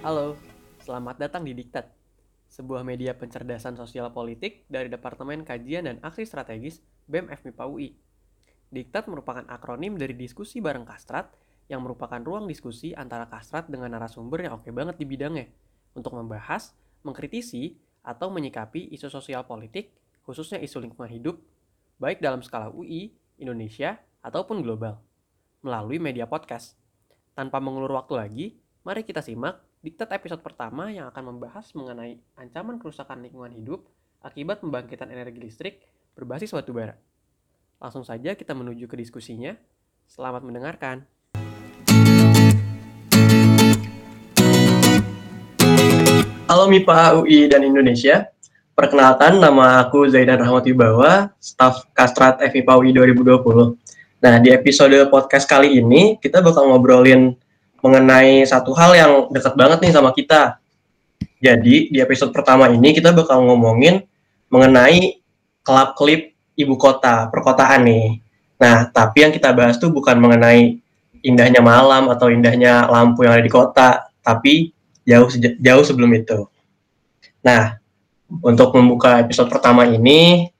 Halo, selamat datang di Diktat, sebuah media pencerdasan sosial politik dari Departemen Kajian dan Aksi Strategis BEM FMIPA UI. Diktat merupakan akronim dari diskusi bareng Kastrat yang merupakan ruang diskusi antara Kastrat dengan narasumber yang oke banget di bidangnya untuk membahas, mengkritisi, atau menyikapi isu sosial politik, khususnya isu lingkungan hidup, baik dalam skala UI, Indonesia, ataupun global, melalui media podcast. Tanpa mengulur waktu lagi, mari kita simak diktat episode pertama yang akan membahas mengenai ancaman kerusakan lingkungan hidup akibat pembangkitan energi listrik berbasis batu bara. Langsung saja kita menuju ke diskusinya. Selamat mendengarkan. Halo MIPA UI dan Indonesia. Perkenalkan nama aku Zaidan Rahmat Wibawa, staf Kastrat FIPA UI 2020. Nah, di episode podcast kali ini kita bakal ngobrolin mengenai satu hal yang dekat banget nih sama kita. Jadi di episode pertama ini kita bakal ngomongin mengenai kelap klip ibu kota, perkotaan nih. Nah, tapi yang kita bahas tuh bukan mengenai indahnya malam atau indahnya lampu yang ada di kota, tapi jauh jauh sebelum itu. Nah, untuk membuka episode pertama ini,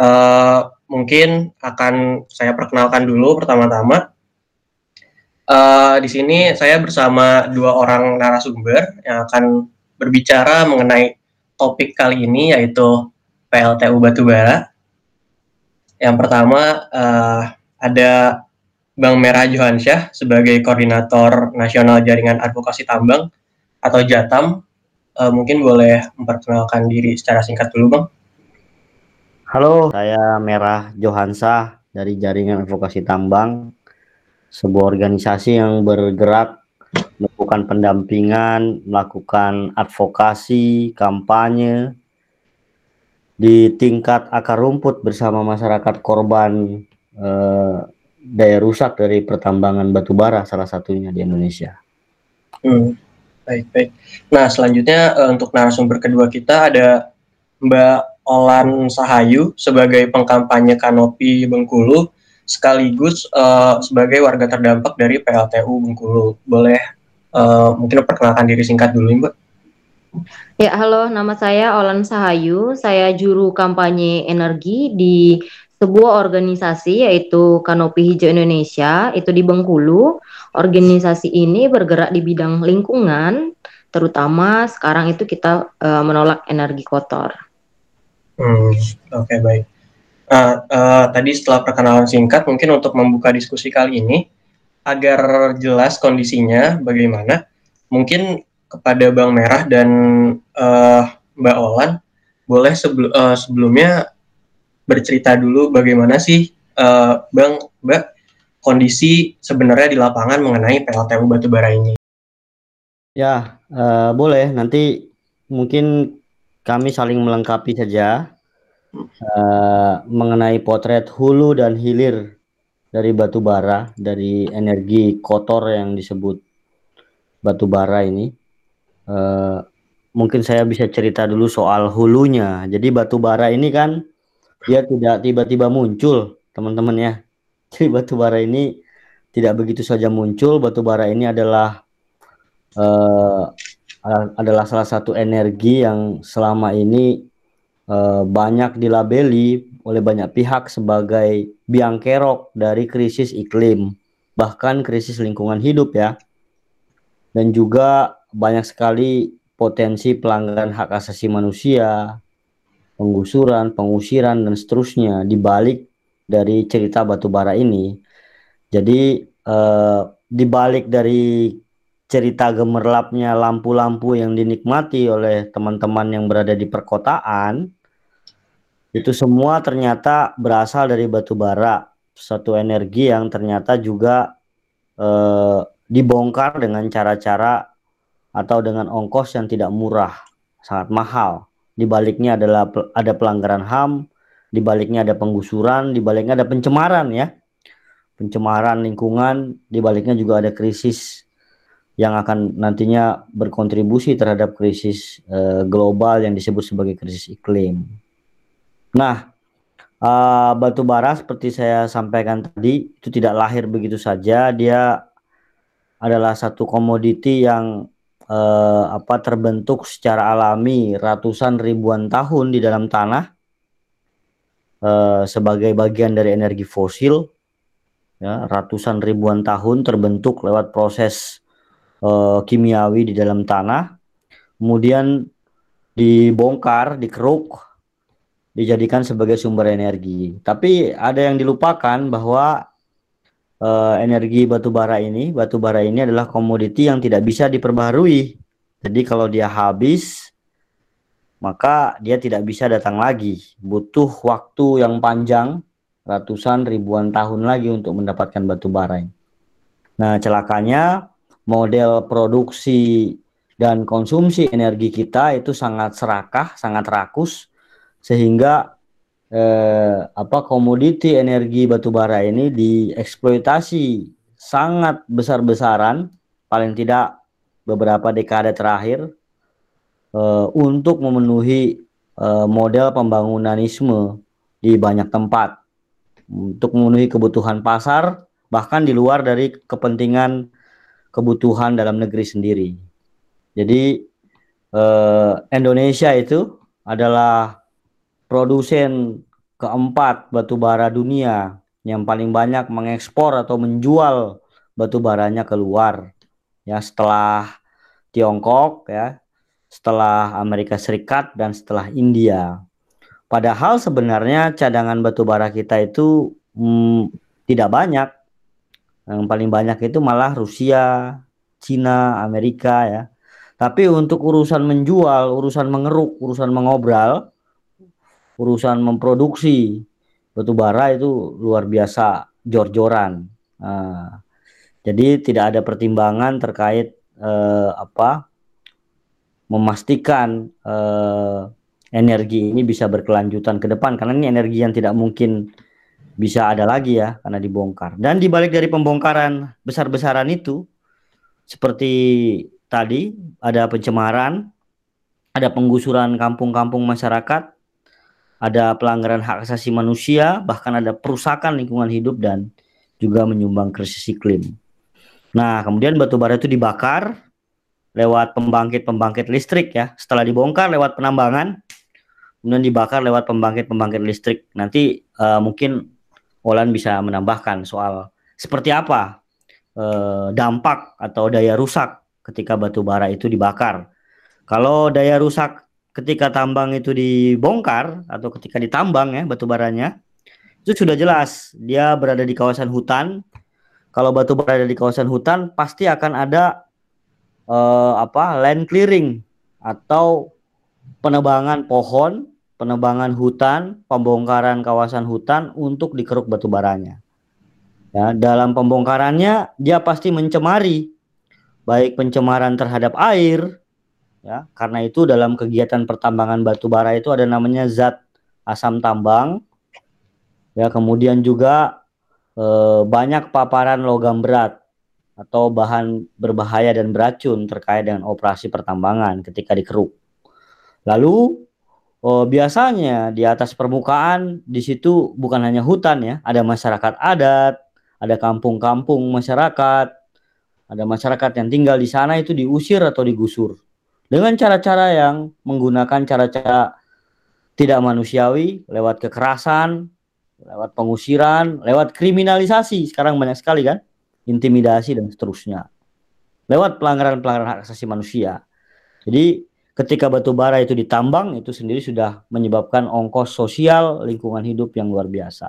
uh, mungkin akan saya perkenalkan dulu pertama-tama Uh, di sini saya bersama dua orang narasumber yang akan berbicara mengenai topik kali ini yaitu PLTU Batubara. Yang pertama uh, ada Bang Merah Johansyah sebagai Koordinator Nasional Jaringan Advokasi Tambang atau JATAM. Uh, mungkin boleh memperkenalkan diri secara singkat dulu, Bang. Halo, saya Merah Johansa dari Jaringan Advokasi Tambang sebuah organisasi yang bergerak melakukan pendampingan, melakukan advokasi, kampanye di tingkat akar rumput bersama masyarakat korban eh, daya rusak dari pertambangan batu bara salah satunya di Indonesia. Hmm, baik baik. Nah selanjutnya uh, untuk narasumber kedua kita ada Mbak Olan Sahayu sebagai pengkampanye Kanopi Bengkulu sekaligus uh, sebagai warga terdampak dari PLTU Bengkulu. Boleh uh, mungkin perkenalkan diri singkat dulu, Mbak? Ya, halo, nama saya Olan Sahayu. Saya juru kampanye energi di sebuah organisasi yaitu Kanopi Hijau Indonesia, itu di Bengkulu. Organisasi ini bergerak di bidang lingkungan, terutama sekarang itu kita uh, menolak energi kotor. Hmm, oke okay, baik. Nah, uh, tadi setelah perkenalan singkat, mungkin untuk membuka diskusi kali ini, agar jelas kondisinya bagaimana, mungkin kepada Bang Merah dan uh, Mbak Olan, boleh sebel, uh, sebelumnya bercerita dulu bagaimana sih uh, Bang, Mbak, kondisi sebenarnya di lapangan mengenai PLTU batubara ini. Ya, uh, boleh. Nanti mungkin kami saling melengkapi saja uh, mengenai potret hulu dan hilir dari batu bara, dari energi kotor yang disebut batu bara ini. Uh, mungkin saya bisa cerita dulu soal hulunya. Jadi batu bara ini kan dia tidak tiba-tiba muncul, teman-teman ya. Jadi batu bara ini tidak begitu saja muncul. Batu bara ini adalah uh, adalah salah satu energi yang selama ini Eh, banyak dilabeli oleh banyak pihak sebagai biang kerok dari krisis iklim, bahkan krisis lingkungan hidup ya. Dan juga banyak sekali potensi pelanggaran hak asasi manusia, penggusuran, pengusiran dan seterusnya di balik dari cerita batubara ini. Jadi eh, di dari cerita gemerlapnya lampu-lampu yang dinikmati oleh teman-teman yang berada di perkotaan itu semua ternyata berasal dari batu bara. Satu energi yang ternyata juga eh, dibongkar dengan cara-cara atau dengan ongkos yang tidak murah sangat mahal. Di baliknya adalah ada pelanggaran HAM di baliknya ada penggusuran di baliknya ada pencemaran ya. Pencemaran lingkungan di baliknya juga ada krisis yang akan nantinya berkontribusi terhadap krisis uh, global yang disebut sebagai krisis iklim. Nah, uh, batu bara seperti saya sampaikan tadi itu tidak lahir begitu saja, dia adalah satu komoditi yang eh, apa terbentuk secara alami ratusan ribuan tahun di dalam tanah eh, sebagai bagian dari energi fosil. Ya ratusan ribuan tahun terbentuk lewat proses eh, kimiawi di dalam tanah. Kemudian dibongkar dikeruk dijadikan sebagai sumber energi tapi ada yang dilupakan bahwa uh, energi batu bara ini, batu bara ini adalah komoditi yang tidak bisa diperbaharui. Jadi kalau dia habis, maka dia tidak bisa datang lagi. Butuh waktu yang panjang, ratusan ribuan tahun lagi untuk mendapatkan batu bara ini. Nah, celakanya model produksi dan konsumsi energi kita itu sangat serakah, sangat rakus sehingga eh, apa komoditi energi batubara ini dieksploitasi sangat besar-besaran paling tidak beberapa dekade terakhir eh, untuk memenuhi eh, model pembangunanisme di banyak tempat untuk memenuhi kebutuhan pasar bahkan di luar dari kepentingan kebutuhan dalam negeri sendiri. Jadi eh, Indonesia itu adalah produsen keempat batu bara dunia yang paling banyak mengekspor atau menjual batu baranya keluar. Ya setelah Tiongkok ya setelah Amerika Serikat dan setelah India. Padahal sebenarnya cadangan batu bara kita itu hmm, tidak banyak. Yang paling banyak itu malah Rusia Cina Amerika ya. Tapi untuk urusan menjual urusan mengeruk urusan mengobral urusan memproduksi batu bara itu luar biasa jor-joran. Nah, jadi tidak ada pertimbangan terkait eh, apa memastikan eh, energi ini bisa berkelanjutan ke depan karena ini energi yang tidak mungkin bisa ada lagi ya karena dibongkar. Dan dibalik dari pembongkaran besar-besaran itu seperti tadi ada pencemaran, ada penggusuran kampung-kampung masyarakat, ada pelanggaran hak asasi manusia, bahkan ada perusakan lingkungan hidup dan juga menyumbang krisis iklim. Nah, kemudian batu bara itu dibakar lewat pembangkit-pembangkit listrik ya. Setelah dibongkar lewat penambangan, kemudian dibakar lewat pembangkit-pembangkit listrik. Nanti uh, mungkin Olan bisa menambahkan soal seperti apa uh, dampak atau daya rusak ketika batu bara itu dibakar. Kalau daya rusak ketika tambang itu dibongkar atau ketika ditambang ya batu baranya itu sudah jelas dia berada di kawasan hutan. Kalau batu ada di kawasan hutan pasti akan ada uh, apa land clearing atau penebangan pohon, penebangan hutan, pembongkaran kawasan hutan untuk dikeruk batu baranya. Ya, dalam pembongkarannya dia pasti mencemari baik pencemaran terhadap air, ya karena itu dalam kegiatan pertambangan batu bara itu ada namanya zat asam tambang. Ya kemudian juga eh, banyak paparan logam berat atau bahan berbahaya dan beracun terkait dengan operasi pertambangan ketika dikeruk. Lalu oh, biasanya di atas permukaan di situ bukan hanya hutan ya ada masyarakat adat ada kampung-kampung masyarakat ada masyarakat yang tinggal di sana itu diusir atau digusur dengan cara-cara yang menggunakan cara-cara tidak manusiawi lewat kekerasan, lewat pengusiran, lewat kriminalisasi. Sekarang banyak sekali kan, intimidasi dan seterusnya. Lewat pelanggaran-pelanggaran hak asasi manusia. Jadi ketika batu bara itu ditambang itu sendiri sudah menyebabkan ongkos sosial lingkungan hidup yang luar biasa.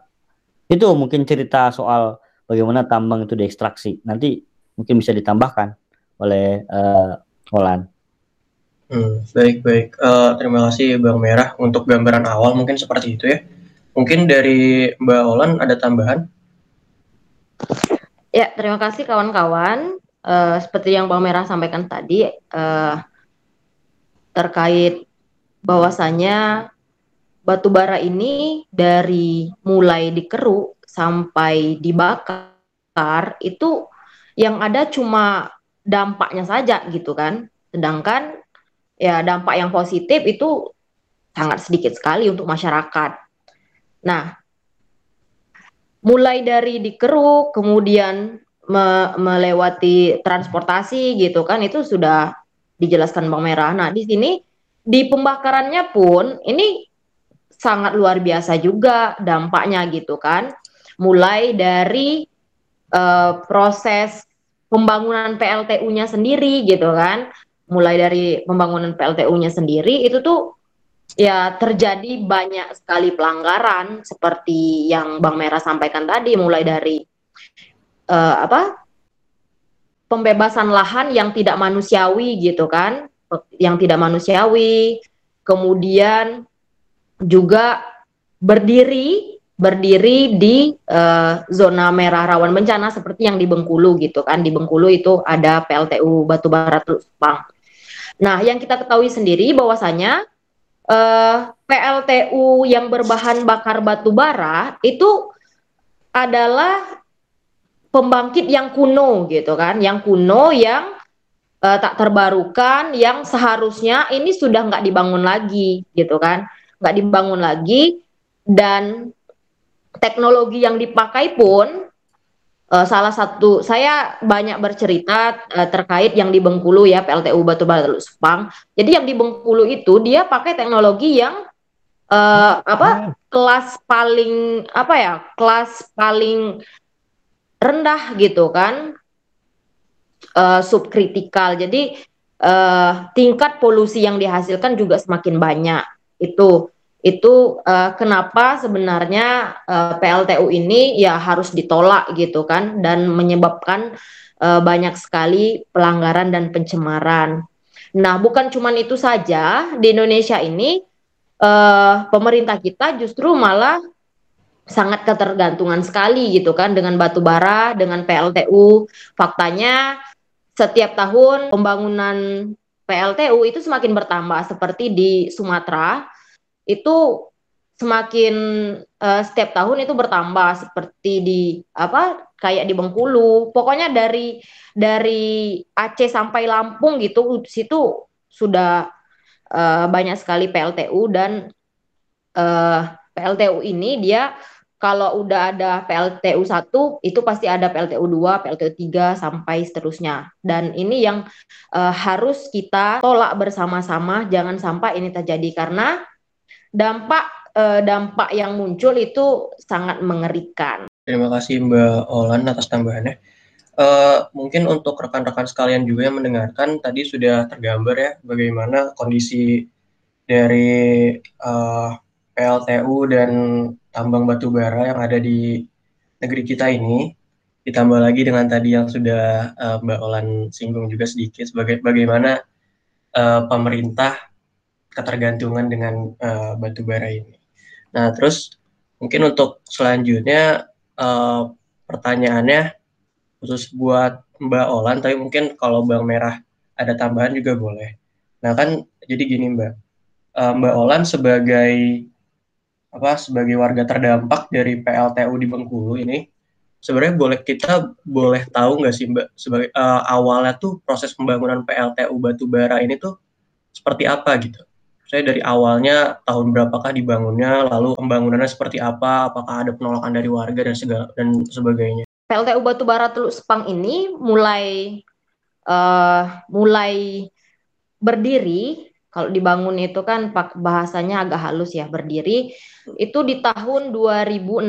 Itu mungkin cerita soal bagaimana tambang itu diekstraksi. Nanti mungkin bisa ditambahkan oleh uh, Olan. Hmm, baik baik. Uh, terima kasih Bang Merah untuk gambaran awal mungkin seperti itu ya. Mungkin dari Mbak Olan ada tambahan? Ya, terima kasih kawan-kawan. Uh, seperti yang Bang Merah sampaikan tadi uh, terkait bahwasanya batu bara ini dari mulai dikeruk sampai dibakar itu yang ada cuma dampaknya saja gitu kan. Sedangkan ya dampak yang positif itu sangat sedikit sekali untuk masyarakat. Nah, mulai dari dikeruk, kemudian me melewati transportasi gitu kan, itu sudah dijelaskan Bang Merah. Nah, di sini di pembakarannya pun ini sangat luar biasa juga dampaknya gitu kan. Mulai dari uh, proses pembangunan PLTU-nya sendiri gitu kan. Mulai dari pembangunan PLTU-nya sendiri itu tuh ya terjadi banyak sekali pelanggaran seperti yang Bang Merah sampaikan tadi mulai dari uh, apa pembebasan lahan yang tidak manusiawi gitu kan, yang tidak manusiawi, kemudian juga berdiri berdiri di uh, zona merah rawan bencana seperti yang di Bengkulu gitu kan. Di Bengkulu itu ada PLTU Batubara Sepang. Nah yang kita ketahui sendiri bahwasanya uh, eh, PLTU yang berbahan bakar batubara itu adalah pembangkit yang kuno gitu kan, yang kuno yang uh, tak terbarukan, yang seharusnya ini sudah nggak dibangun lagi gitu kan, nggak dibangun lagi dan teknologi yang dipakai pun uh, salah satu saya banyak bercerita uh, terkait yang di Bengkulu ya PLTU Batubara Teluk Sepang. Jadi yang di Bengkulu itu dia pakai teknologi yang uh, apa kelas paling apa ya kelas paling rendah gitu kan uh, subkritikal jadi uh, tingkat polusi yang dihasilkan juga semakin banyak itu itu uh, kenapa sebenarnya uh, PLTU ini ya harus ditolak gitu kan dan menyebabkan uh, banyak sekali pelanggaran dan pencemaran. Nah, bukan cuma itu saja di Indonesia ini uh, pemerintah kita justru malah sangat ketergantungan sekali gitu kan dengan batu bara, dengan PLTU. Faktanya setiap tahun pembangunan PLTU itu semakin bertambah seperti di Sumatera itu semakin uh, setiap tahun itu bertambah seperti di apa kayak di Bengkulu. Pokoknya dari dari Aceh sampai Lampung gitu situ sudah uh, banyak sekali PLTU dan uh, PLTU ini dia kalau udah ada PLTU 1 itu pasti ada PLTU 2, PLTU 3 sampai seterusnya. Dan ini yang uh, harus kita tolak bersama-sama jangan sampai ini terjadi karena dampak uh, dampak yang muncul itu sangat mengerikan. Terima kasih Mbak Olan atas tambahannya. Uh, mungkin untuk rekan-rekan sekalian juga yang mendengarkan tadi sudah tergambar ya bagaimana kondisi dari uh, PLTU dan tambang batu bara yang ada di negeri kita ini ditambah lagi dengan tadi yang sudah uh, Mbak Olan singgung juga sedikit sebagai bagaimana uh, pemerintah ketergantungan dengan uh, batu bara ini. Nah, terus mungkin untuk selanjutnya uh, pertanyaannya khusus buat Mbak Olan, tapi mungkin kalau Bang Merah ada tambahan juga boleh. Nah kan jadi gini Mbak, uh, Mbak Olan sebagai apa sebagai warga terdampak dari PLTU di Bengkulu ini sebenarnya boleh kita boleh tahu nggak sih mbak sebagai uh, awalnya tuh proses pembangunan PLTU batubara ini tuh seperti apa gitu saya dari awalnya tahun berapakah dibangunnya lalu pembangunannya seperti apa apakah ada penolakan dari warga dan segala dan sebagainya. PLTU batubara Teluk Sepang ini mulai uh, mulai berdiri. Kalau dibangun itu kan bahasanya agak halus ya, berdiri. Itu di tahun 2016.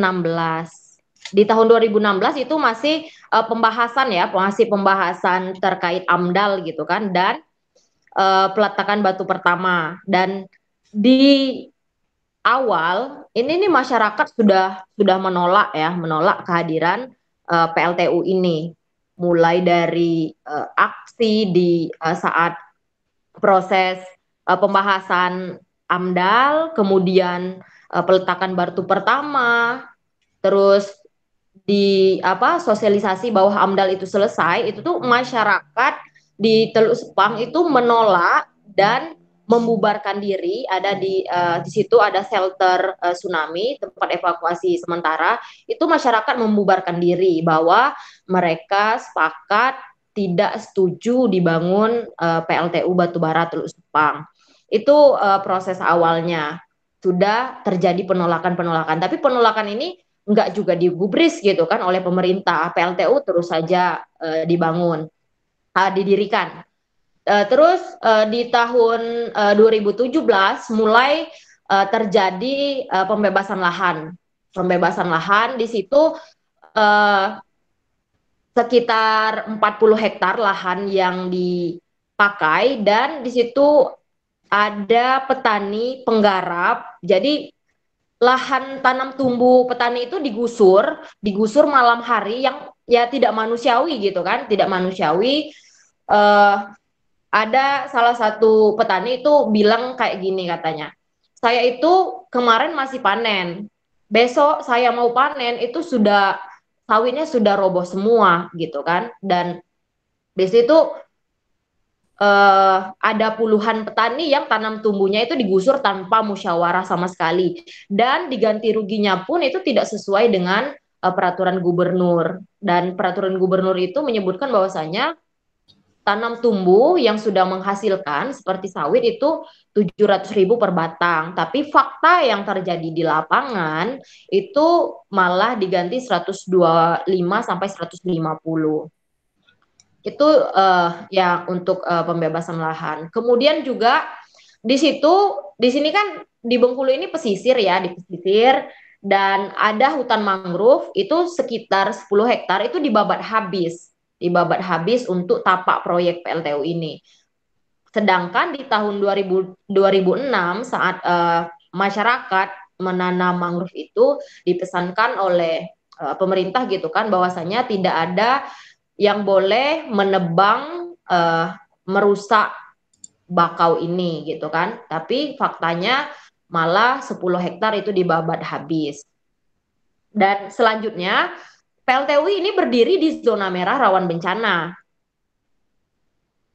Di tahun 2016 itu masih uh, pembahasan ya, masih pembahasan terkait AMDAL gitu kan dan uh, peletakan batu pertama. Dan di awal ini nih masyarakat sudah sudah menolak ya, menolak kehadiran uh, PLTU ini. Mulai dari uh, aksi di uh, saat proses uh, pembahasan AMDAL, kemudian uh, peletakan batu pertama, terus di apa sosialisasi bahwa AMDAL itu selesai, itu tuh masyarakat di Teluk Sepang itu menolak dan membubarkan diri. Ada di uh, di situ ada shelter uh, tsunami tempat evakuasi sementara. Itu masyarakat membubarkan diri bahwa mereka sepakat tidak setuju dibangun uh, PLTU batubara Teluk Sepang. Itu uh, proses awalnya. Sudah terjadi penolakan-penolakan. Tapi penolakan ini enggak juga digubris gitu kan oleh pemerintah. PLTU terus saja uh, dibangun, uh, didirikan. uh, terus uh, di tahun uh, 2017 mulai uh, terjadi uh, pembebasan lahan. Pembebasan lahan di situ uh, sekitar 40 hektar lahan yang dipakai dan di situ ada petani penggarap. Jadi lahan tanam tumbuh petani itu digusur, digusur malam hari yang ya tidak manusiawi gitu kan, tidak manusiawi. Uh, ada salah satu petani itu bilang kayak gini katanya, saya itu kemarin masih panen, besok saya mau panen itu sudah sawitnya sudah roboh semua gitu kan, dan di situ uh, ada puluhan petani yang tanam tumbuhnya itu digusur tanpa musyawarah sama sekali. Dan diganti ruginya pun itu tidak sesuai dengan uh, peraturan gubernur. Dan peraturan gubernur itu menyebutkan bahwasanya tanam tumbuh yang sudah menghasilkan seperti sawit itu 700 ribu per batang. Tapi fakta yang terjadi di lapangan itu malah diganti 125 sampai 150 itu uh, ya untuk uh, pembebasan lahan. Kemudian juga di situ di sini kan di Bengkulu ini pesisir ya, di pesisir dan ada hutan mangrove itu sekitar 10 hektar itu dibabat habis, dibabat habis untuk tapak proyek PLTU ini. Sedangkan di tahun 2000, 2006 saat uh, masyarakat menanam mangrove itu dipesankan oleh uh, pemerintah gitu kan bahwasanya tidak ada yang boleh menebang uh, merusak bakau ini gitu kan. Tapi faktanya malah 10 hektar itu dibabat habis. Dan selanjutnya PLTU ini berdiri di zona merah rawan bencana.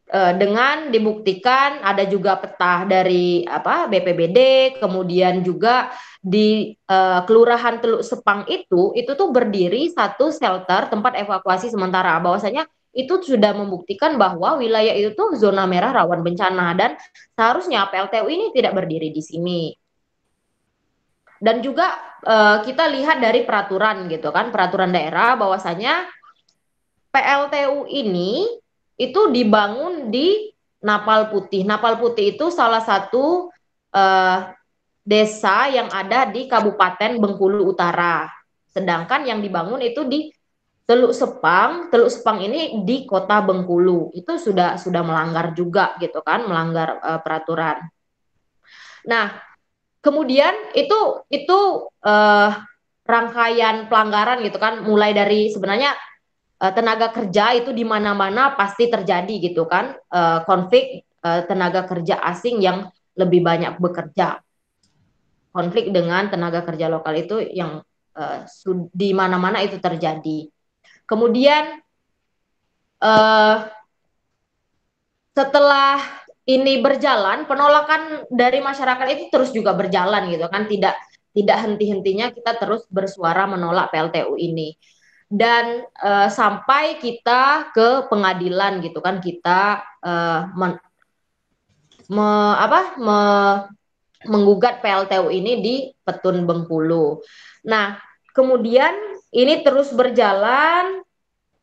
Uh, dengan dibuktikan ada juga peta dari apa BPBD, kemudian juga di uh, Kelurahan Teluk Sepang itu itu tuh berdiri satu shelter tempat evakuasi sementara bahwasanya itu sudah membuktikan bahwa wilayah itu tuh zona merah rawan bencana dan seharusnya PLTU ini tidak berdiri di sini. Dan juga uh, kita lihat dari peraturan gitu kan, peraturan daerah bahwasanya PLTU ini itu dibangun di Napal Putih. Napal Putih itu salah satu uh, desa yang ada di Kabupaten Bengkulu Utara. Sedangkan yang dibangun itu di Teluk Sepang, Teluk Sepang ini di Kota Bengkulu. Itu sudah sudah melanggar juga gitu kan, melanggar uh, peraturan. Nah, kemudian itu itu uh, rangkaian pelanggaran gitu kan, mulai dari sebenarnya uh, tenaga kerja itu di mana-mana pasti terjadi gitu kan, uh, konflik uh, tenaga kerja asing yang lebih banyak bekerja konflik dengan tenaga kerja lokal itu yang uh, di mana-mana itu terjadi. Kemudian uh, setelah ini berjalan, penolakan dari masyarakat itu terus juga berjalan gitu kan, tidak tidak henti-hentinya kita terus bersuara menolak PLTU ini. Dan uh, sampai kita ke pengadilan gitu kan, kita uh, men, me, apa me, menggugat PLTU ini di Petun Bengkulu. Nah, kemudian ini terus berjalan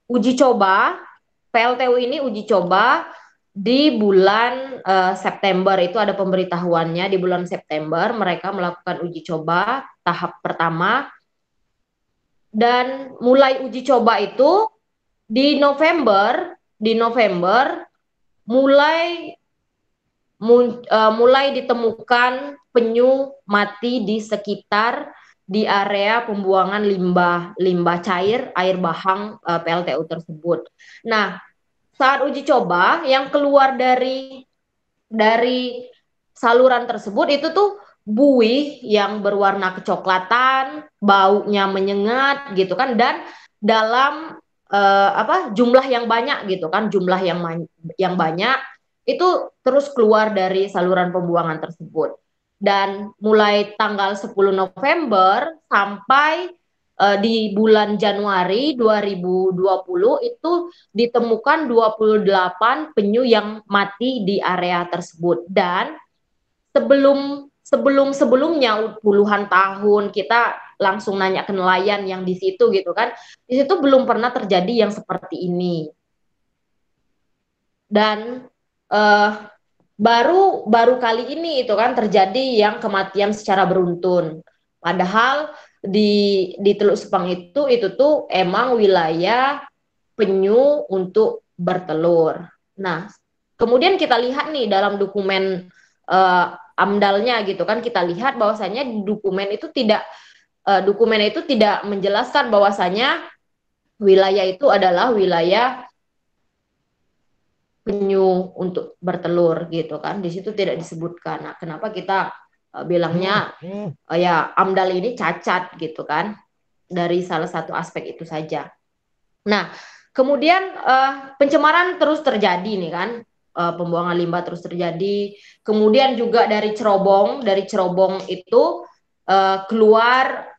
uji coba PLTU ini uji coba di bulan uh, September itu ada pemberitahuannya di bulan September mereka melakukan uji coba tahap pertama dan mulai uji coba itu di November di November mulai uh, mulai ditemukan penyu mati di sekitar di area pembuangan limbah limbah cair air bahang uh, eh, PLTU tersebut. Nah, saat uji coba yang keluar dari dari saluran tersebut itu tuh buih yang berwarna kecoklatan, baunya menyengat gitu kan dan dalam uh, apa jumlah yang banyak gitu kan, jumlah yang yang banyak itu terus keluar dari saluran pembuangan tersebut. Dan mulai tanggal 10 November sampai uh, di bulan Januari 2020 itu ditemukan 28 penyu yang mati di area tersebut dan sebelum sebelum sebelumnya puluhan tahun kita langsung nanya ke nelayan yang di situ gitu kan di situ belum pernah terjadi yang seperti ini dan uh, baru baru kali ini itu kan terjadi yang kematian secara beruntun. Padahal di di Teluk Sepang itu itu tuh emang wilayah penyu untuk bertelur. Nah, kemudian kita lihat nih dalam dokumen uh, amdalnya gitu kan kita lihat bahwasanya dokumen itu tidak uh, dokumen itu tidak menjelaskan bahwasanya wilayah itu adalah wilayah penyu untuk bertelur gitu kan di situ tidak disebutkan nah kenapa kita bilangnya uh, ya amdal ini cacat gitu kan dari salah satu aspek itu saja. Nah kemudian uh, pencemaran terus terjadi nih kan uh, pembuangan limbah terus terjadi. Kemudian juga dari cerobong dari cerobong itu uh, keluar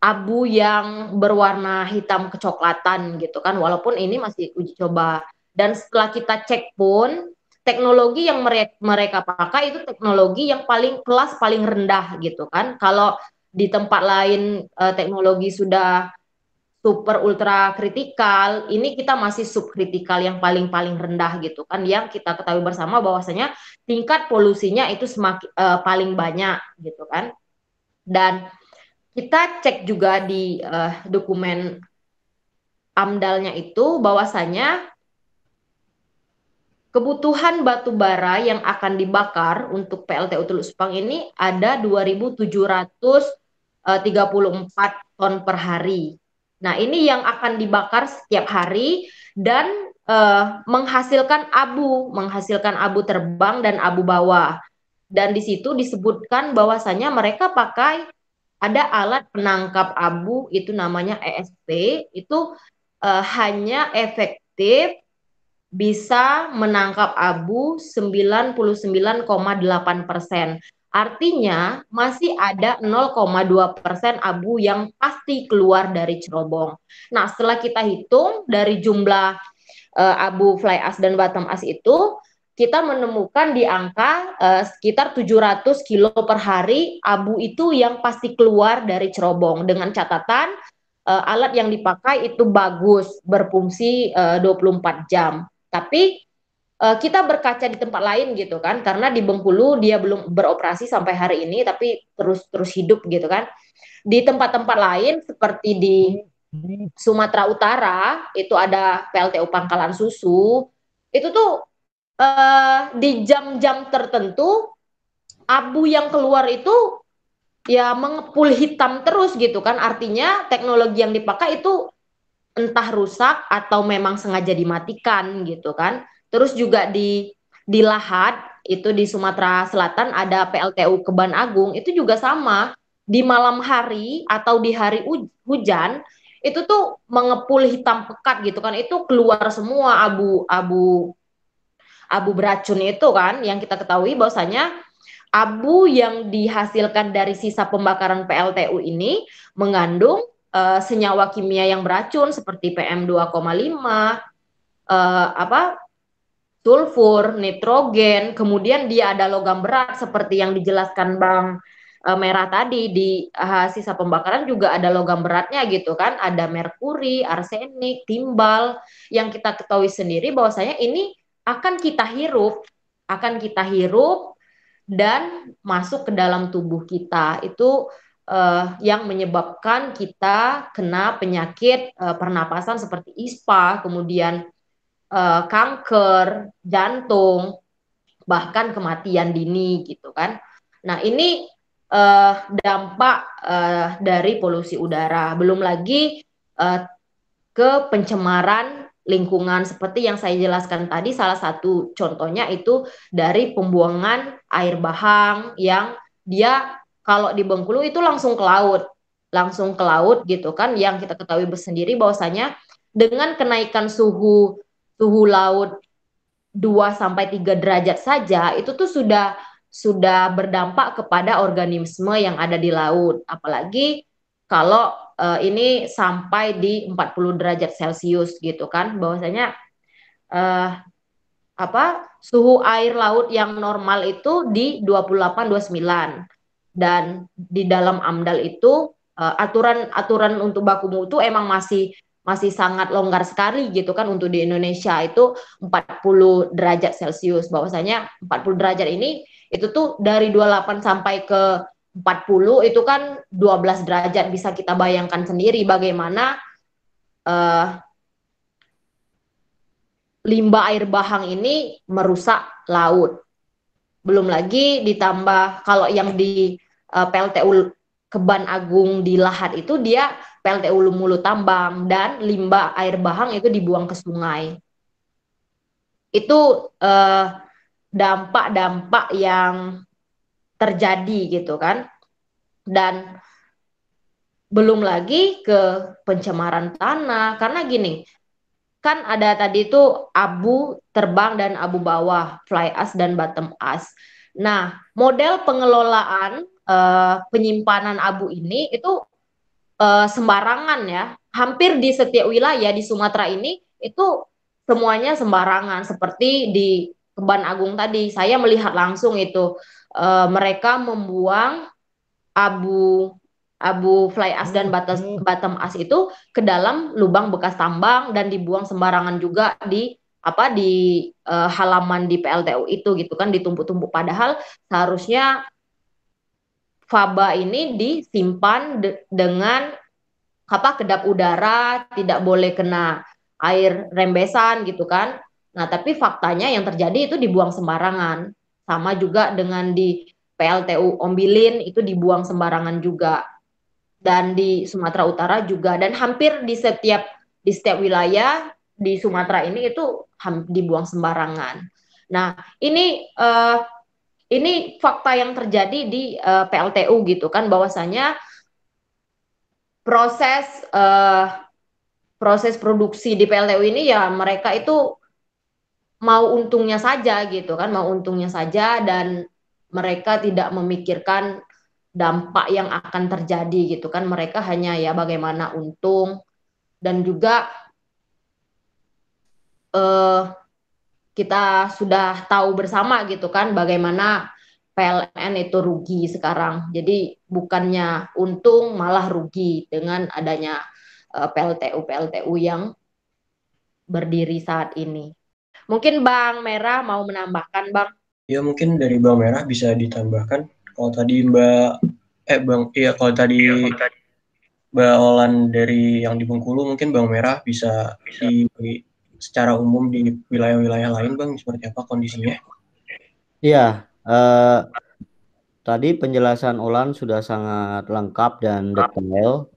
abu yang berwarna hitam kecoklatan gitu kan walaupun ini masih uji coba. Dan setelah kita cek pun teknologi yang mereka pakai itu teknologi yang paling kelas paling rendah gitu kan. Kalau di tempat lain uh, teknologi sudah super ultra kritikal ini kita masih subkritikal yang paling paling rendah gitu kan. Yang kita ketahui bersama bahwasanya tingkat polusinya itu semakin uh, paling banyak gitu kan. Dan kita cek juga di uh, dokumen amdalnya itu bahwasanya kebutuhan batu bara yang akan dibakar untuk PLTU Teluk Sepang ini ada 2.734 eh, ton per hari. Nah, ini yang akan dibakar setiap hari dan uh, menghasilkan abu, menghasilkan abu terbang dan abu bawah. Dan di situ disebutkan bahwasanya mereka pakai ada alat penangkap abu itu namanya ESP itu uh, hanya efektif bisa menangkap abu 99,8 persen. Artinya masih ada 0,2 persen abu yang pasti keluar dari cerobong. Nah setelah kita hitung dari jumlah uh, abu fly ash dan bottom ash itu kita menemukan di angka uh, sekitar 700 kilo per hari abu itu yang pasti keluar dari cerobong dengan catatan uh, alat yang dipakai itu bagus berfungsi uh, 24 jam. Tapi uh, kita berkaca di tempat lain gitu kan. Karena di Bengkulu dia belum beroperasi sampai hari ini tapi terus terus hidup gitu kan. Di tempat-tempat lain seperti di Sumatera Utara itu ada PLTU Pangkalan Susu. Itu tuh uh, di jam-jam tertentu abu yang keluar itu ya mengepul hitam terus gitu kan. Artinya teknologi yang dipakai itu entah rusak atau memang sengaja dimatikan gitu kan. Terus juga di di Lahat itu di Sumatera Selatan ada PLTU Keban Agung itu juga sama. Di malam hari atau di hari hujan itu tuh mengepul hitam pekat gitu kan. Itu keluar semua abu-abu abu beracun itu kan yang kita ketahui bahwasanya abu yang dihasilkan dari sisa pembakaran PLTU ini mengandung uh, senyawa kimia yang beracun seperti PM2,5 uh, apa sulfur, nitrogen, kemudian dia ada logam berat seperti yang dijelaskan Bang uh, Merah tadi di uh, sisa pembakaran juga ada logam beratnya gitu kan, ada merkuri, arsenik, timbal yang kita ketahui sendiri bahwasanya ini akan kita hirup, akan kita hirup dan masuk ke dalam tubuh kita. Itu uh, yang menyebabkan kita kena penyakit uh, pernapasan seperti ISPA, kemudian uh, kanker, jantung, bahkan kematian dini gitu kan. Nah, ini uh, dampak uh, dari polusi udara. Belum lagi uh, ke pencemaran lingkungan seperti yang saya jelaskan tadi salah satu contohnya itu dari pembuangan air bahang yang dia kalau di Bengkulu itu langsung ke laut. Langsung ke laut gitu kan yang kita ketahui bersendiri bahwasanya dengan kenaikan suhu suhu laut 2 sampai 3 derajat saja itu tuh sudah sudah berdampak kepada organisme yang ada di laut. Apalagi kalau uh, ini sampai di 40 derajat Celcius gitu kan bahwasanya uh, apa suhu air laut yang normal itu di 28 29 dan di dalam AMDAL itu uh, aturan aturan untuk baku mutu emang masih masih sangat longgar sekali gitu kan untuk di Indonesia itu 40 derajat Celcius bahwasanya 40 derajat ini itu tuh dari 28 sampai ke 40 itu kan 12 derajat bisa kita bayangkan sendiri bagaimana uh, limbah air bahang ini merusak laut. Belum lagi ditambah kalau yang di uh, PLTU Keban Agung di Lahat itu dia PLTU Lumulu Tambang dan limbah air bahang itu dibuang ke sungai. Itu eh, dampak-dampak yang terjadi gitu kan. Dan belum lagi ke pencemaran tanah karena gini, kan ada tadi itu abu terbang dan abu bawah, fly ash dan bottom ash. Nah, model pengelolaan uh, penyimpanan abu ini itu uh, sembarangan ya. Hampir di setiap wilayah di Sumatera ini itu semuanya sembarangan seperti di Keban Agung tadi. Saya melihat langsung itu uh, mereka membuang abu abu fly ash dan batas hmm. bottom ash itu ke dalam lubang bekas tambang dan dibuang sembarangan juga di apa di uh, halaman di PLTU itu gitu kan ditumpuk-tumpuk padahal seharusnya faba ini disimpan de dengan apa kedap udara, tidak boleh kena air rembesan gitu kan. Nah, tapi faktanya yang terjadi itu dibuang sembarangan. Sama juga dengan di PLTU Ombilin itu dibuang sembarangan juga. Dan di Sumatera Utara juga dan hampir di setiap di setiap wilayah di Sumatera ini itu dibuang sembarangan. Nah, ini uh, ini fakta yang terjadi di uh, eh, PLTU gitu kan bahwasanya proses uh, proses produksi di PLTU ini ya mereka itu mau untungnya saja gitu kan mau untungnya saja dan mereka tidak memikirkan dampak yang akan terjadi gitu kan. Mereka hanya ya bagaimana untung dan juga uh, kita sudah tahu bersama gitu kan bagaimana PLN itu rugi sekarang. Jadi bukannya untung malah rugi dengan adanya uh, eh, PLTU PLTU yang berdiri saat ini. Mungkin Bang Merah mau menambahkan Bang? Ya mungkin dari Bang Merah bisa ditambahkan. Kalau tadi Mbak eh Bang iya kalau tadi ya, Mbak Olan dari yang di Bengkulu mungkin Bang Merah bisa, bisa. di secara umum di wilayah-wilayah lain bang seperti apa kondisinya? Iya, eh, tadi penjelasan Olan sudah sangat lengkap dan detail.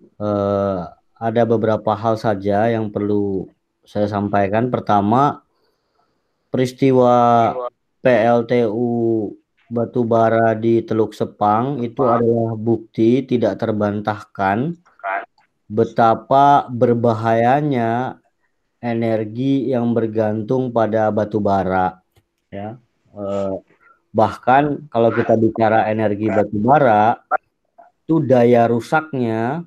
Eh, ada beberapa hal saja yang perlu saya sampaikan. Pertama, peristiwa PLTU batubara di Teluk Sepang itu adalah bukti tidak terbantahkan betapa berbahayanya energi yang bergantung pada batu bara ya. Eh, bahkan kalau kita bicara energi batu bara itu daya rusaknya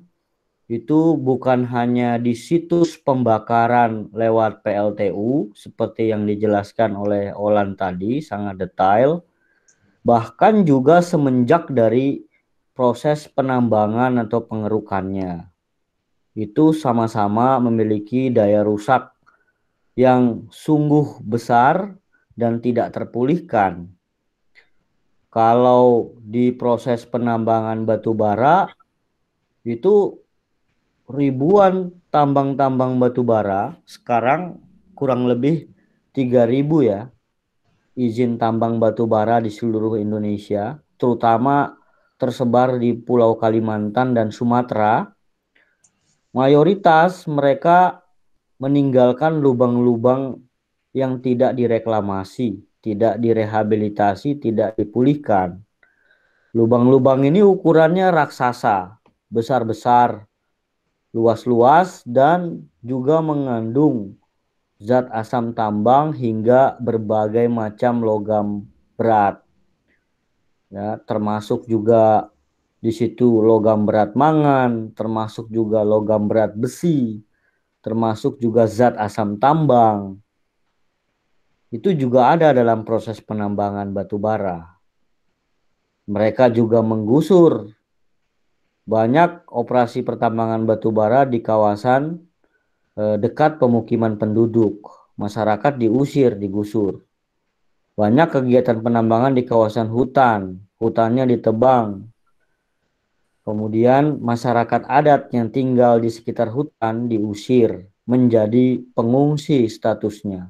itu bukan hanya di situs pembakaran lewat PLTU seperti yang dijelaskan oleh Olan tadi sangat detail bahkan juga semenjak dari proses penambangan atau pengerukannya itu sama-sama memiliki daya rusak yang sungguh besar dan tidak terpulihkan. Kalau di proses penambangan batu bara itu ribuan tambang-tambang batu bara sekarang kurang lebih 3000 ya izin tambang batu bara di seluruh Indonesia terutama tersebar di Pulau Kalimantan dan Sumatera mayoritas mereka meninggalkan lubang-lubang yang tidak direklamasi, tidak direhabilitasi, tidak dipulihkan. Lubang-lubang ini ukurannya raksasa, besar-besar, luas-luas, dan juga mengandung zat asam tambang hingga berbagai macam logam berat. Ya, termasuk juga di situ logam berat mangan, termasuk juga logam berat besi, termasuk juga zat asam tambang. Itu juga ada dalam proses penambangan batu bara. Mereka juga menggusur banyak operasi pertambangan batu bara di kawasan eh, dekat pemukiman penduduk. Masyarakat diusir, digusur. Banyak kegiatan penambangan di kawasan hutan, hutannya ditebang. Kemudian masyarakat adat yang tinggal di sekitar hutan diusir menjadi pengungsi statusnya.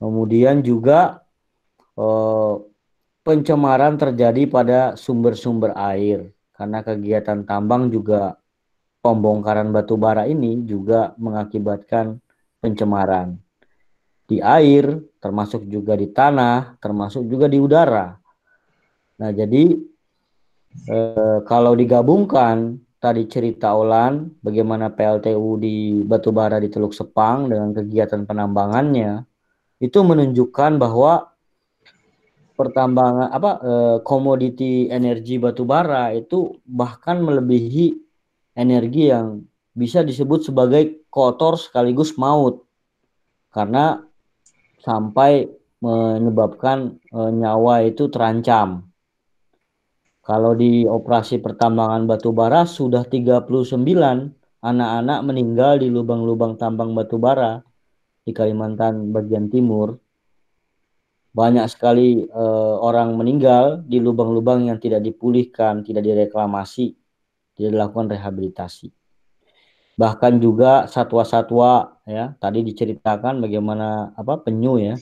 Kemudian juga eh, pencemaran terjadi pada sumber-sumber air karena kegiatan tambang juga pembongkaran batu bara ini juga mengakibatkan pencemaran di air, termasuk juga di tanah, termasuk juga di udara. Nah, jadi eh, kalau digabungkan tadi cerita Olan bagaimana PLTU di batubara di Teluk Sepang dengan kegiatan penambangannya itu menunjukkan bahwa pertambangan apa eh, komoditi energi batubara itu bahkan melebihi energi yang bisa disebut sebagai kotor sekaligus maut karena sampai menyebabkan e, nyawa itu terancam. Kalau di operasi pertambangan batu bara sudah 39 anak-anak meninggal di lubang-lubang tambang batu bara di Kalimantan bagian timur. Banyak sekali e, orang meninggal di lubang-lubang yang tidak dipulihkan, tidak direklamasi tidak dilakukan rehabilitasi. Bahkan juga satwa-satwa ya, tadi diceritakan bagaimana apa penyu ya.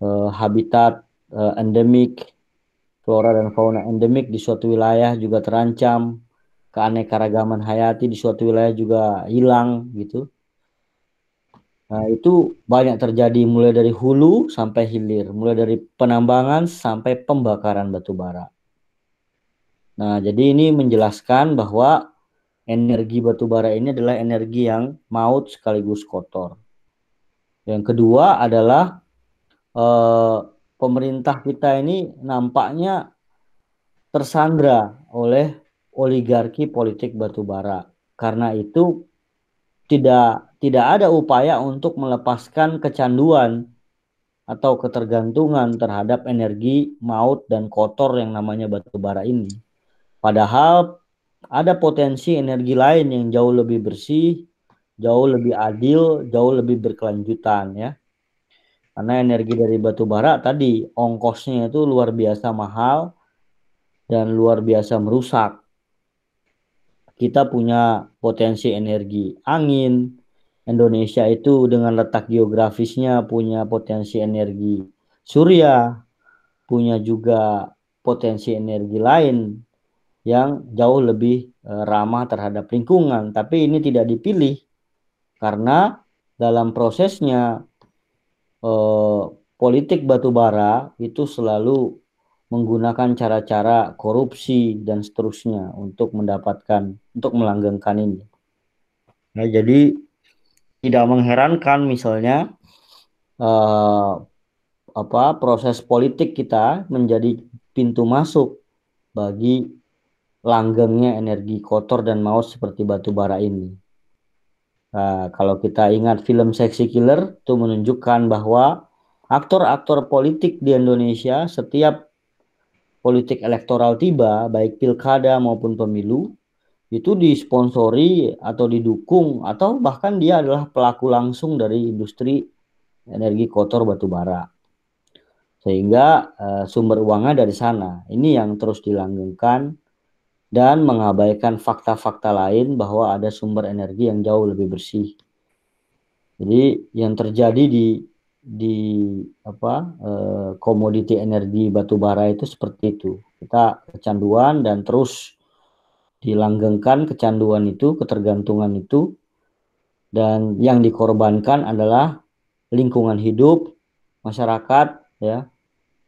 Eh, habitat eh, endemik flora dan fauna endemik di suatu wilayah juga terancam, keanekaragaman hayati di suatu wilayah juga hilang gitu. Nah, itu banyak terjadi mulai dari hulu sampai hilir, mulai dari penambangan sampai pembakaran batu bara. Nah, jadi ini menjelaskan bahwa energi batu bara ini adalah energi yang maut sekaligus kotor. Yang kedua adalah eh, pemerintah kita ini nampaknya tersandra oleh oligarki politik batu bara. Karena itu tidak tidak ada upaya untuk melepaskan kecanduan atau ketergantungan terhadap energi maut dan kotor yang namanya batu bara ini. Padahal ada potensi energi lain yang jauh lebih bersih, jauh lebih adil, jauh lebih berkelanjutan ya. Karena energi dari batu bara tadi ongkosnya itu luar biasa mahal dan luar biasa merusak. Kita punya potensi energi angin. Indonesia itu dengan letak geografisnya punya potensi energi surya, punya juga potensi energi lain yang jauh lebih uh, ramah terhadap lingkungan. Tapi ini tidak dipilih karena dalam prosesnya uh, politik batubara itu selalu menggunakan cara-cara korupsi dan seterusnya untuk mendapatkan untuk melanggengkan ini. Nah, jadi tidak mengherankan misalnya uh, apa proses politik kita menjadi pintu masuk bagi langgengnya energi kotor dan maut seperti batu bara ini. Nah, kalau kita ingat film Sexy Killer itu menunjukkan bahwa aktor-aktor politik di Indonesia setiap politik elektoral tiba baik pilkada maupun pemilu itu disponsori atau didukung atau bahkan dia adalah pelaku langsung dari industri energi kotor batu bara sehingga uh, sumber uangnya dari sana. Ini yang terus dilanggengkan dan mengabaikan fakta-fakta lain bahwa ada sumber energi yang jauh lebih bersih. Jadi yang terjadi di di apa eh, komoditi energi batu bara itu seperti itu. Kita kecanduan dan terus dilanggengkan kecanduan itu, ketergantungan itu dan yang dikorbankan adalah lingkungan hidup masyarakat ya,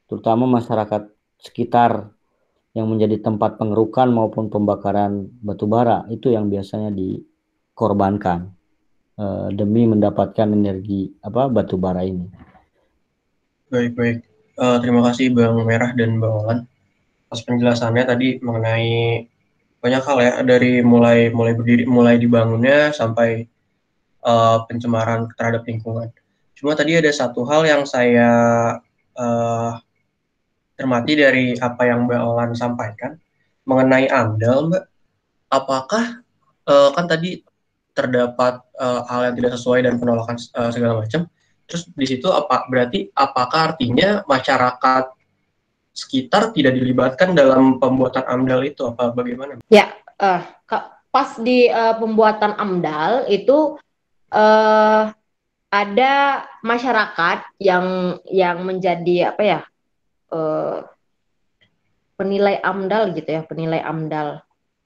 terutama masyarakat sekitar yang menjadi tempat pengerukan maupun pembakaran batu bara itu yang biasanya dikorbankan uh, demi mendapatkan energi apa batu bara ini. Baik baik. Uh, terima kasih Bang Merah dan Bang Olan atas penjelasannya tadi mengenai banyak hal ya dari mulai mulai berdiri mulai dibangunnya sampai uh, pencemaran terhadap lingkungan. Cuma tadi ada satu hal yang saya uh, cermati dari apa yang Mbak Olan sampaikan mengenai AMDAL, Mbak. Apakah uh, kan tadi terdapat uh, hal yang tidak sesuai dan penolakan uh, segala macam. Terus di situ apa berarti apakah artinya masyarakat sekitar tidak dilibatkan dalam pembuatan AMDAL itu apa bagaimana? Ya, uh, pas di uh, pembuatan AMDAL itu uh, ada masyarakat yang yang menjadi apa ya uh, penilai AMDAL gitu ya, penilai AMDAL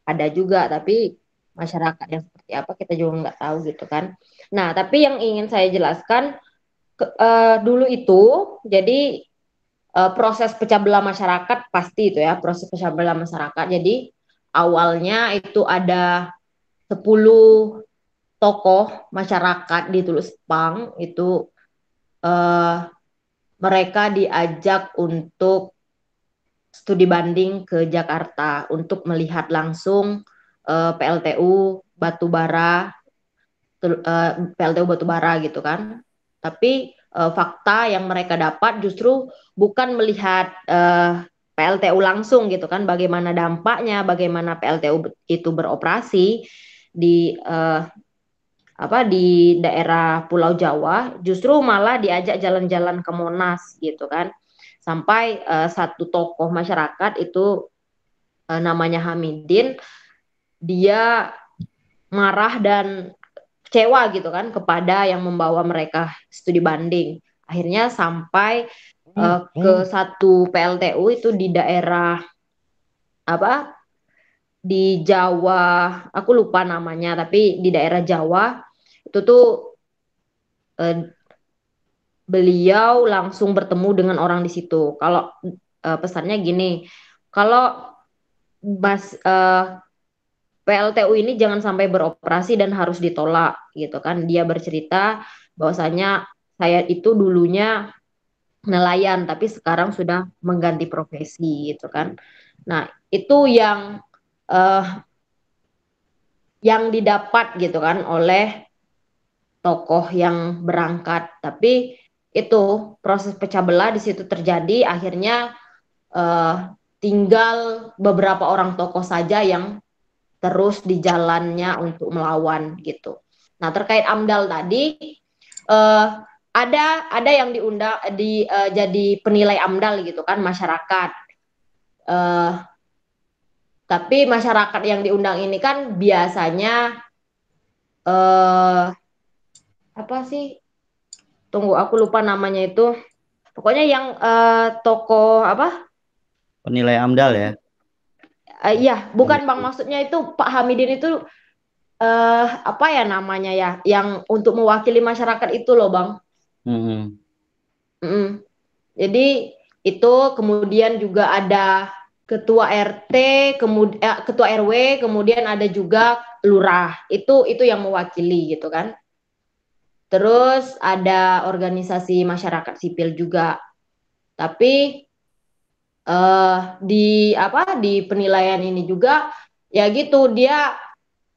ada juga tapi masyarakat yang seperti apa kita juga nggak tahu gitu kan. Nah, tapi yang ingin saya jelaskan ke, uh, dulu itu jadi uh, proses pecah belah masyarakat pasti itu ya, proses pecah belah masyarakat. Jadi awalnya itu ada 10 tokoh masyarakat di Tulus Pang itu uh, mereka diajak untuk studi banding ke Jakarta untuk melihat langsung uh, PLTU batubara uh, PLTU batubara gitu kan. Tapi uh, fakta yang mereka dapat justru bukan melihat uh, PLTU langsung gitu kan bagaimana dampaknya, bagaimana PLTU itu beroperasi di uh, apa di daerah Pulau Jawa justru malah diajak jalan-jalan ke Monas gitu kan. Sampai uh, satu tokoh masyarakat itu uh, namanya Hamidin dia marah dan kecewa gitu kan kepada yang membawa mereka studi banding akhirnya sampai uh, ke satu PLTU itu di daerah apa di Jawa aku lupa namanya tapi di daerah Jawa itu tuh eh, beliau langsung bertemu dengan orang di situ. Kalau eh, pesannya gini, kalau bas eh, PLTU ini jangan sampai beroperasi dan harus ditolak gitu kan. Dia bercerita bahwasanya saya itu dulunya nelayan tapi sekarang sudah mengganti profesi gitu kan. Nah, itu yang uh, yang didapat gitu kan oleh tokoh yang berangkat tapi itu proses pecah belah di situ terjadi akhirnya uh, tinggal beberapa orang tokoh saja yang terus di jalannya untuk melawan gitu. Nah terkait AMDAL tadi uh, ada ada yang diundang di uh, jadi penilai AMDAL gitu kan masyarakat. Uh, tapi masyarakat yang diundang ini kan biasanya uh, apa sih? Tunggu, aku lupa namanya itu. Pokoknya yang uh, toko apa? Penilai AMDAL ya. Uh, iya, bukan Bang maksudnya itu Pak Hamidin itu uh, apa ya namanya ya, yang untuk mewakili masyarakat itu loh, Bang. Mm -hmm. Mm -hmm. Jadi itu kemudian juga ada ketua RT, kemudian eh, ketua RW, kemudian ada juga lurah. Itu itu yang mewakili gitu kan. Terus ada organisasi masyarakat sipil juga. Tapi uh, di apa di penilaian ini juga ya gitu dia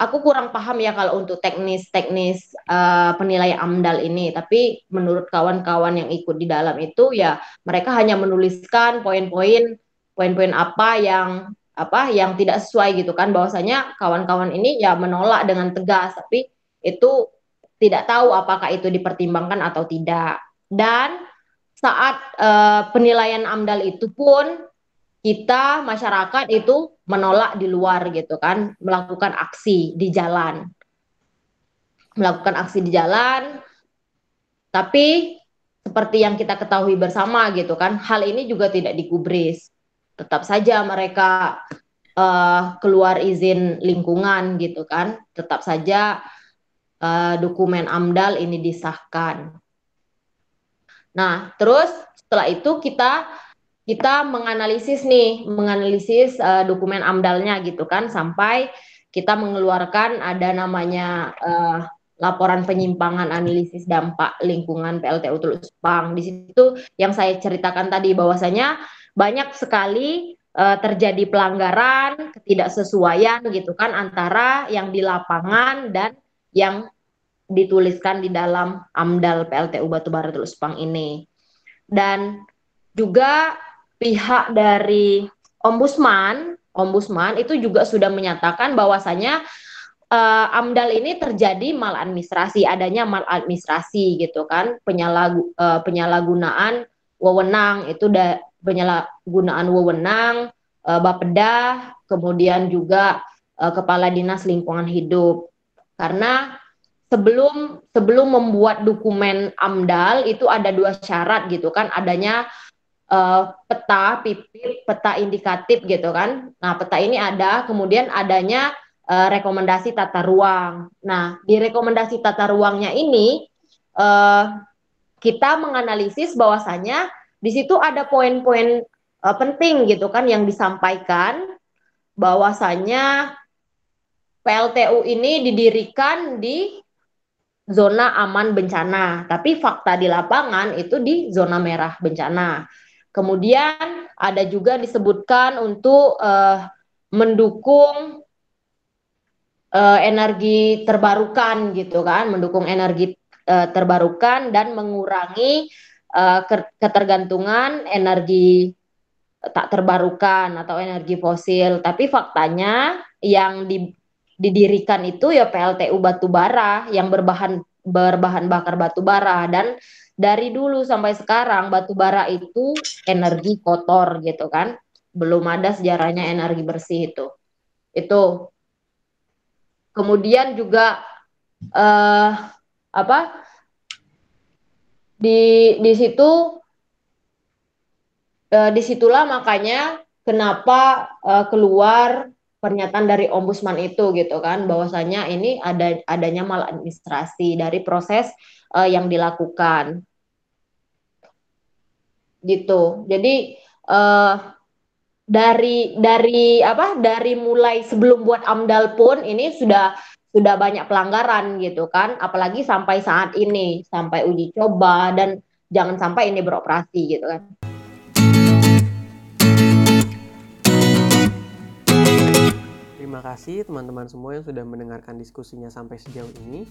aku kurang paham ya kalau untuk teknis-teknis uh, penilaian AMDAL ini. Tapi menurut kawan-kawan yang ikut di dalam itu ya mereka hanya menuliskan poin-poin poin-poin apa yang apa yang tidak sesuai gitu kan bahwasanya kawan-kawan ini ya menolak dengan tegas tapi itu tidak tahu apakah itu dipertimbangkan atau tidak. Dan saat uh, penilaian AMDAL itu pun kita masyarakat itu menolak di luar gitu kan, melakukan aksi di jalan. Melakukan aksi di jalan. Tapi seperti yang kita ketahui bersama gitu kan, hal ini juga tidak digubris. Tetap saja mereka uh, keluar izin lingkungan gitu kan, tetap saja uh, dokumen AMDAL ini disahkan. Nah, terus setelah itu kita kita menganalisis nih, menganalisis uh, dokumen AMDALnya gitu kan sampai kita mengeluarkan ada namanya uh, laporan penyimpangan analisis dampak lingkungan PLTU Tulus Pang. Di situ yang saya ceritakan tadi bahwasanya banyak sekali uh, terjadi pelanggaran, ketidaksesuaian gitu kan antara yang di lapangan dan yang dituliskan di dalam AMDAL PLTU Batubara Tulus Pang ini. Dan juga pihak dari Ombudsman, Ombudsman itu juga sudah menyatakan bahwasanya uh, AMDAL ini terjadi maladministrasi, adanya maladministrasi gitu kan, penyalahgu, uh, penyalahgunaan wewenang itu da, penyalahgunaan wewenang uh, Bapeda, kemudian juga uh, kepala dinas lingkungan hidup. Karena sebelum sebelum membuat dokumen AMDAL itu ada dua syarat gitu kan, adanya uh, peta pipit, peta indikatif gitu kan. Nah, peta ini ada, kemudian adanya uh, rekomendasi tata ruang. Nah, di rekomendasi tata ruangnya ini uh, kita menganalisis bahwasanya di situ ada poin-poin uh, penting gitu kan yang disampaikan bahwasanya PLTU ini didirikan di zona aman bencana, tapi fakta di lapangan itu di zona merah bencana. Kemudian ada juga disebutkan untuk uh, mendukung uh, energi terbarukan gitu kan, mendukung energi uh, terbarukan dan mengurangi uh, ketergantungan energi tak terbarukan atau energi fosil. Tapi faktanya yang di, didirikan itu ya PLTU batubara yang berbahan berbahan bakar batubara dan dari dulu sampai sekarang batubara itu energi kotor gitu kan. Belum ada sejarahnya energi bersih itu. Itu kemudian juga uh, apa di di situ uh, di situlah makanya kenapa uh, keluar pernyataan dari ombudsman itu gitu kan bahwasanya ini ada adanya maladministrasi dari proses uh, yang dilakukan. Gitu. Jadi uh, dari dari apa dari mulai sebelum buat amdal pun ini sudah sudah banyak pelanggaran gitu kan apalagi sampai saat ini sampai uji coba dan jangan sampai ini beroperasi gitu kan Terima kasih teman-teman semua yang sudah mendengarkan diskusinya sampai sejauh ini.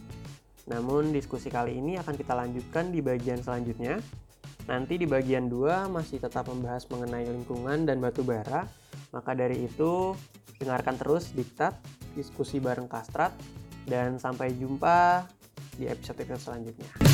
Namun diskusi kali ini akan kita lanjutkan di bagian selanjutnya Nanti di bagian 2 masih tetap membahas mengenai lingkungan dan batu bara. Maka dari itu, dengarkan terus Diktat, diskusi bareng Kastrat, dan sampai jumpa di episode-episode selanjutnya.